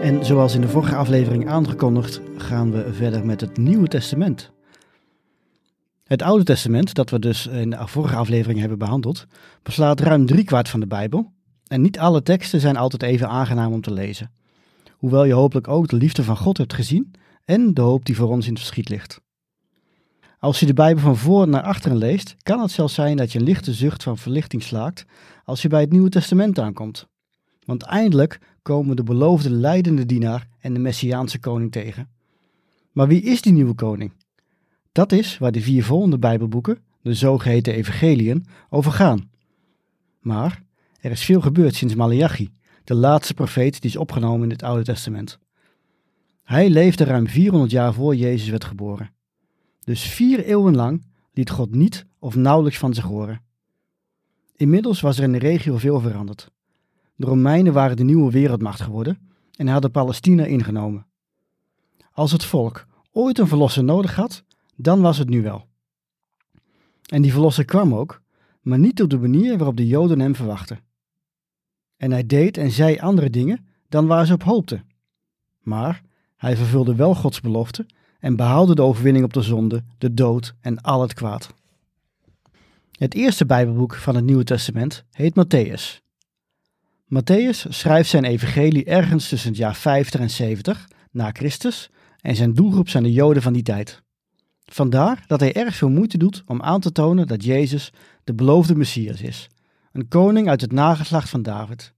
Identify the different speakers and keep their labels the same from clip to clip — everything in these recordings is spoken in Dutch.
Speaker 1: En zoals in de vorige aflevering aangekondigd, gaan we verder met het Nieuwe Testament. Het Oude Testament, dat we dus in de vorige aflevering hebben behandeld, beslaat ruim driekwart van de Bijbel. En niet alle teksten zijn altijd even aangenaam om te lezen. Hoewel je hopelijk ook de liefde van God hebt gezien en de hoop die voor ons in het verschiet ligt. Als je de Bijbel van voor naar achteren leest, kan het zelfs zijn dat je een lichte zucht van verlichting slaakt als je bij het Nieuwe Testament aankomt. Want eindelijk komen de beloofde leidende dienaar en de Messiaanse koning tegen. Maar wie is die nieuwe koning? Dat is waar de vier volgende Bijbelboeken, de zogeheten evangeliën, over gaan. Maar er is veel gebeurd sinds Malachi, de laatste profeet die is opgenomen in het Oude Testament. Hij leefde ruim 400 jaar voor Jezus werd geboren. Dus vier eeuwen lang liet God niet of nauwelijks van zich horen. Inmiddels was er in de regio veel veranderd. De Romeinen waren de nieuwe wereldmacht geworden en hadden Palestina ingenomen. Als het volk ooit een verlosser nodig had, dan was het nu wel. En die verlosser kwam ook, maar niet op de manier waarop de Joden hem verwachten. En hij deed en zei andere dingen dan waar ze op hoopten. Maar hij vervulde wel Gods belofte en behaalde de overwinning op de zonde, de dood en al het kwaad. Het eerste Bijbelboek van het Nieuwe Testament heet Matthäus Matthäus schrijft zijn evangelie ergens tussen het jaar 50 en 70 na Christus en zijn doelgroep zijn de Joden van die tijd. Vandaar dat hij erg veel moeite doet om aan te tonen dat Jezus de beloofde Messias is, een koning uit het nageslacht van David.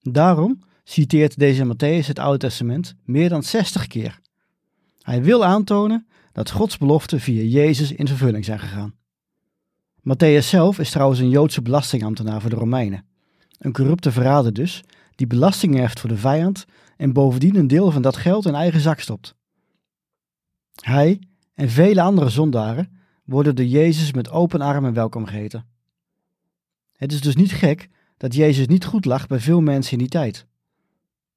Speaker 1: Daarom citeert deze Matthäus het Oude Testament meer dan 60 keer. Hij wil aantonen dat Gods beloften via Jezus in vervulling zijn gegaan. Matthäus zelf is trouwens een Joodse belastingambtenaar voor de Romeinen. Een corrupte verrader dus, die belasting heft voor de vijand en bovendien een deel van dat geld in eigen zak stopt. Hij en vele andere zondaren worden door Jezus met open armen welkom geheten. Het is dus niet gek dat Jezus niet goed lag bij veel mensen in die tijd.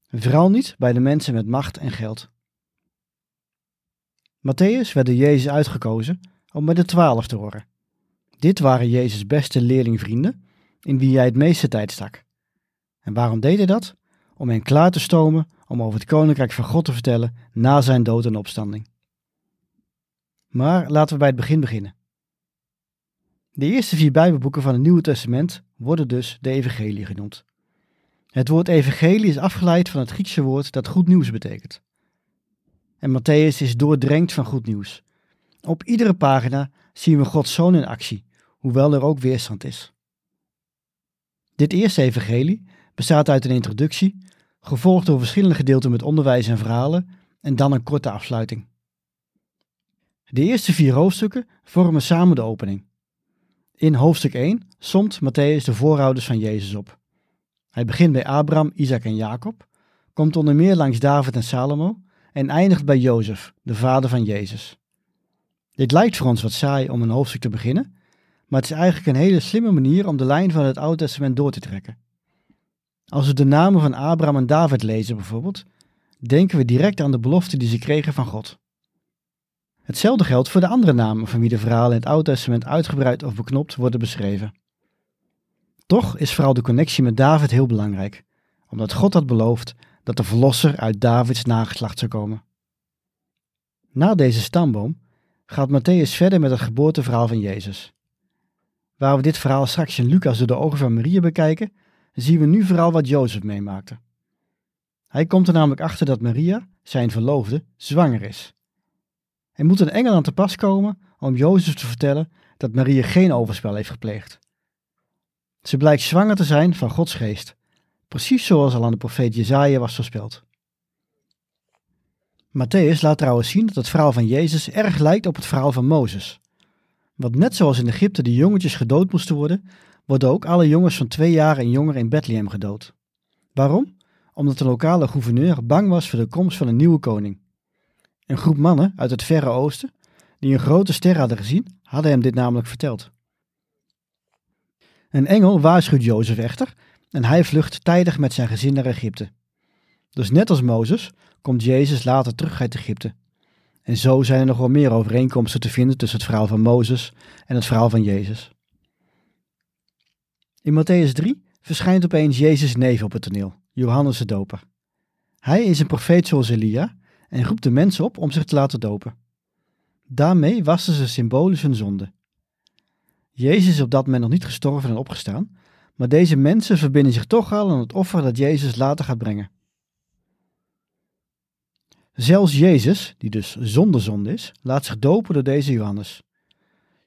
Speaker 1: Vooral niet bij de mensen met macht en geld. Matthäus werd door Jezus uitgekozen om met de twaalf te horen. Dit waren Jezus' beste leerlingvrienden in wie jij het meeste tijd stak. En waarom deed hij dat? Om hen klaar te stomen om over het koninkrijk van God te vertellen na zijn dood en opstanding. Maar laten we bij het begin beginnen. De eerste vier Bijbelboeken van het Nieuwe Testament worden dus de Evangelie genoemd. Het woord evangelie is afgeleid van het Griekse woord dat goed nieuws betekent. En Matthäus is doordrenkt van goed nieuws. Op iedere pagina zien we Gods Zoon in actie, hoewel er ook weerstand is. Dit eerste evangelie bestaat uit een introductie, gevolgd door verschillende gedeelten met onderwijs en verhalen en dan een korte afsluiting. De eerste vier hoofdstukken vormen samen de opening. In hoofdstuk 1 somt Matthäus de voorouders van Jezus op. Hij begint bij Abraham, Isaac en Jacob, komt onder meer langs David en Salomo en eindigt bij Jozef, de vader van Jezus. Dit lijkt voor ons wat saai om een hoofdstuk te beginnen, maar het is eigenlijk een hele slimme manier om de lijn van het Oude Testament door te trekken. Als we de namen van Abraham en David lezen bijvoorbeeld, denken we direct aan de belofte die ze kregen van God. Hetzelfde geldt voor de andere namen van wie de verhalen in het Oude Testament uitgebreid of beknopt worden beschreven. Toch is vooral de connectie met David heel belangrijk, omdat God had beloofd dat de verlosser uit Davids nageslacht zou komen. Na deze stamboom gaat Matthäus verder met het geboorteverhaal van Jezus. Waar we dit verhaal straks in Lucas door de ogen van Maria bekijken, zien we nu vooral wat Jozef meemaakte. Hij komt er namelijk achter dat Maria, zijn verloofde, zwanger is. Er moet een engel aan te pas komen om Jozef te vertellen dat Maria geen overspel heeft gepleegd. Ze blijkt zwanger te zijn van Gods geest, precies zoals al aan de profeet Jezaja was voorspeld. Matthäus laat trouwens zien dat het verhaal van Jezus erg lijkt op het verhaal van Mozes. Want net zoals in Egypte de jongetjes gedood moesten worden, worden ook alle jongens van twee jaar en jonger in Bethlehem gedood. Waarom? Omdat de lokale gouverneur bang was voor de komst van een nieuwe koning. Een groep mannen uit het Verre Oosten, die een grote ster hadden gezien, hadden hem dit namelijk verteld. Een engel waarschuwt Jozef echter en hij vlucht tijdig met zijn gezin naar Egypte. Dus net als Mozes komt Jezus later terug uit Egypte. En zo zijn er nog wel meer overeenkomsten te vinden tussen het verhaal van Mozes en het verhaal van Jezus. In Matthäus 3 verschijnt opeens Jezus' neef op het toneel, Johannes de Doper. Hij is een profeet zoals Elia en roept de mensen op om zich te laten dopen. Daarmee wassen ze symbolisch hun zonde. Jezus is op dat moment nog niet gestorven en opgestaan, maar deze mensen verbinden zich toch al aan het offer dat Jezus later gaat brengen. Zelfs Jezus, die dus zonder zonde is, laat zich dopen door deze Johannes.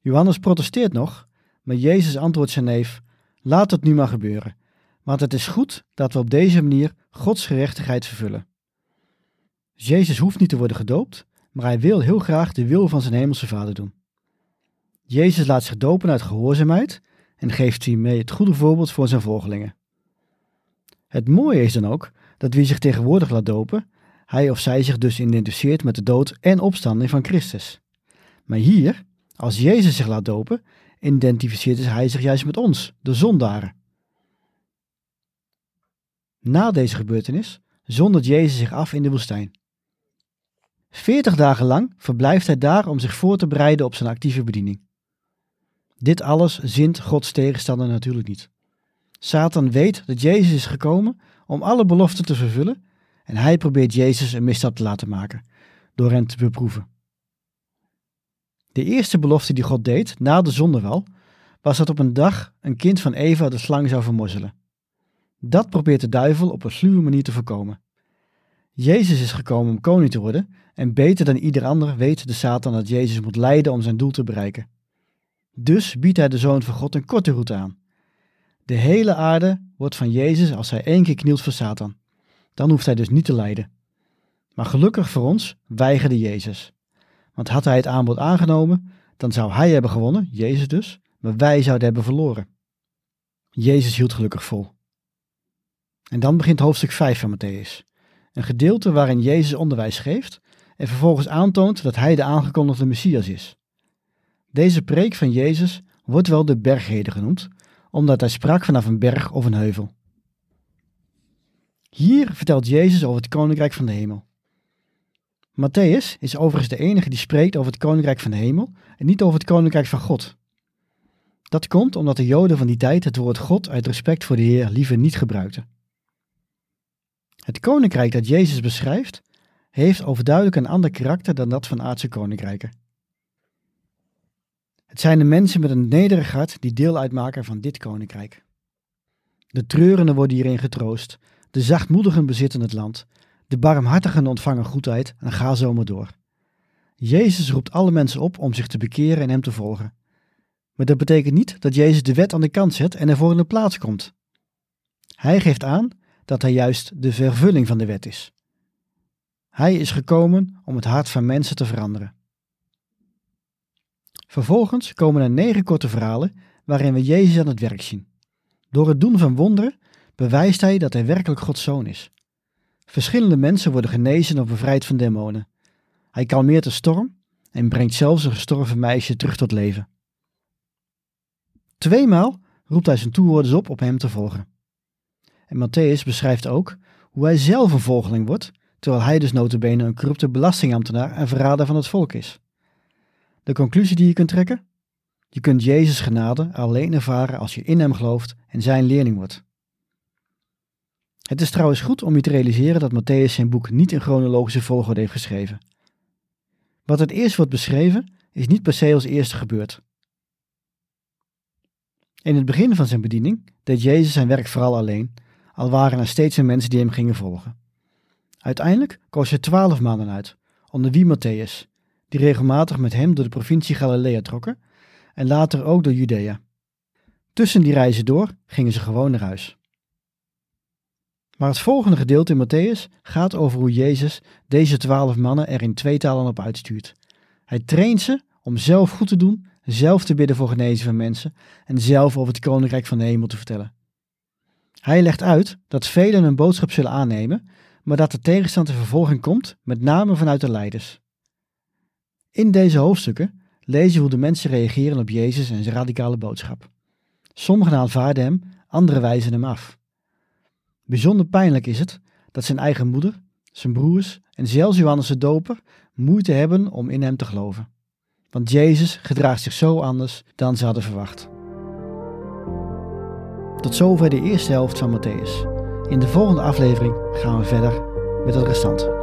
Speaker 1: Johannes protesteert nog, maar Jezus antwoordt zijn neef: Laat het nu maar gebeuren, want het is goed dat we op deze manier Gods gerechtigheid vervullen. Jezus hoeft niet te worden gedoopt, maar hij wil heel graag de wil van zijn hemelse vader doen. Jezus laat zich dopen uit gehoorzaamheid en geeft hiermee het goede voorbeeld voor zijn volgelingen. Het mooie is dan ook dat wie zich tegenwoordig laat dopen, hij of zij zich dus identificeert met de dood en opstanding van Christus. Maar hier, als Jezus zich laat dopen, identificeert hij zich juist met ons, de zondaren. Na deze gebeurtenis zondert Jezus zich af in de woestijn. Veertig dagen lang verblijft hij daar om zich voor te bereiden op zijn actieve bediening. Dit alles zint Gods tegenstander natuurlijk niet. Satan weet dat Jezus is gekomen om alle beloften te vervullen en hij probeert Jezus een misstap te laten maken door hem te beproeven. De eerste belofte die God deed na de zondeval was dat op een dag een kind van Eva de slang zou vermorzelen. Dat probeert de duivel op een sluwe manier te voorkomen. Jezus is gekomen om koning te worden en beter dan ieder ander weet de Satan dat Jezus moet lijden om zijn doel te bereiken. Dus biedt hij de Zoon van God een korte route aan. De hele aarde wordt van Jezus als hij één keer knielt voor Satan. Dan hoeft hij dus niet te lijden. Maar gelukkig voor ons weigerde Jezus. Want had hij het aanbod aangenomen, dan zou hij hebben gewonnen, Jezus dus, maar wij zouden hebben verloren. Jezus hield gelukkig vol. En dan begint hoofdstuk 5 van Matthäus. Een gedeelte waarin Jezus onderwijs geeft en vervolgens aantoont dat hij de aangekondigde Messias is. Deze preek van Jezus wordt wel de bergrede genoemd, omdat hij sprak vanaf een berg of een heuvel. Hier vertelt Jezus over het koninkrijk van de hemel. Matthäus is overigens de enige die spreekt over het koninkrijk van de hemel en niet over het koninkrijk van God. Dat komt omdat de Joden van die tijd het woord God uit respect voor de Heer liever niet gebruikten. Het koninkrijk dat Jezus beschrijft, heeft overduidelijk een ander karakter dan dat van aardse koninkrijken. Het zijn de mensen met een nederig hart die deel uitmaken van dit koninkrijk. De treurenden worden hierin getroost, de zachtmoedigen bezitten het land, de barmhartigen ontvangen goedheid en ga zo maar door. Jezus roept alle mensen op om zich te bekeren en hem te volgen. Maar dat betekent niet dat Jezus de wet aan de kant zet en ervoor in de plaats komt. Hij geeft aan dat hij juist de vervulling van de wet is. Hij is gekomen om het hart van mensen te veranderen. Vervolgens komen er negen korte verhalen waarin we Jezus aan het werk zien. Door het doen van wonderen bewijst hij dat hij werkelijk Gods zoon is. Verschillende mensen worden genezen of bevrijd van demonen. Hij kalmeert de storm en brengt zelfs een gestorven meisje terug tot leven. Tweemaal roept hij zijn toehoorders op om hem te volgen. En Matthäus beschrijft ook hoe hij zelf een volgeling wordt, terwijl hij dus notabene een corrupte belastingambtenaar en verrader van het volk is. De conclusie die je kunt trekken? Je kunt Jezus genade alleen ervaren als je in hem gelooft en zijn leerling wordt. Het is trouwens goed om je te realiseren dat Matthäus zijn boek niet in chronologische volgorde heeft geschreven. Wat het eerst wordt beschreven, is niet per se als eerste gebeurd. In het begin van zijn bediening deed Jezus zijn werk vooral alleen, al waren er steeds meer mensen die hem gingen volgen. Uiteindelijk koos hij twaalf mannen uit, onder wie Matthäus, die regelmatig met hem door de provincie Galilea trokken en later ook door Judea. Tussen die reizen door gingen ze gewoon naar huis. Maar het volgende gedeelte in Matthäus gaat over hoe Jezus deze twaalf mannen er in tweetalen op uitstuurt. Hij traint ze om zelf goed te doen, zelf te bidden voor genezing van mensen en zelf over het koninkrijk van de hemel te vertellen. Hij legt uit dat velen een boodschap zullen aannemen, maar dat de tegenstand en vervolging komt, met name vanuit de leiders. In deze hoofdstukken lezen we hoe de mensen reageren op Jezus en zijn radicale boodschap. Sommigen aanvaarden hem, anderen wijzen hem af. Bijzonder pijnlijk is het dat zijn eigen moeder, zijn broers en zelfs Johannes de Doper moeite hebben om in hem te geloven. Want Jezus gedraagt zich zo anders dan ze hadden verwacht. Tot zover de eerste helft van Matthäus. In de volgende aflevering gaan we verder met het restant.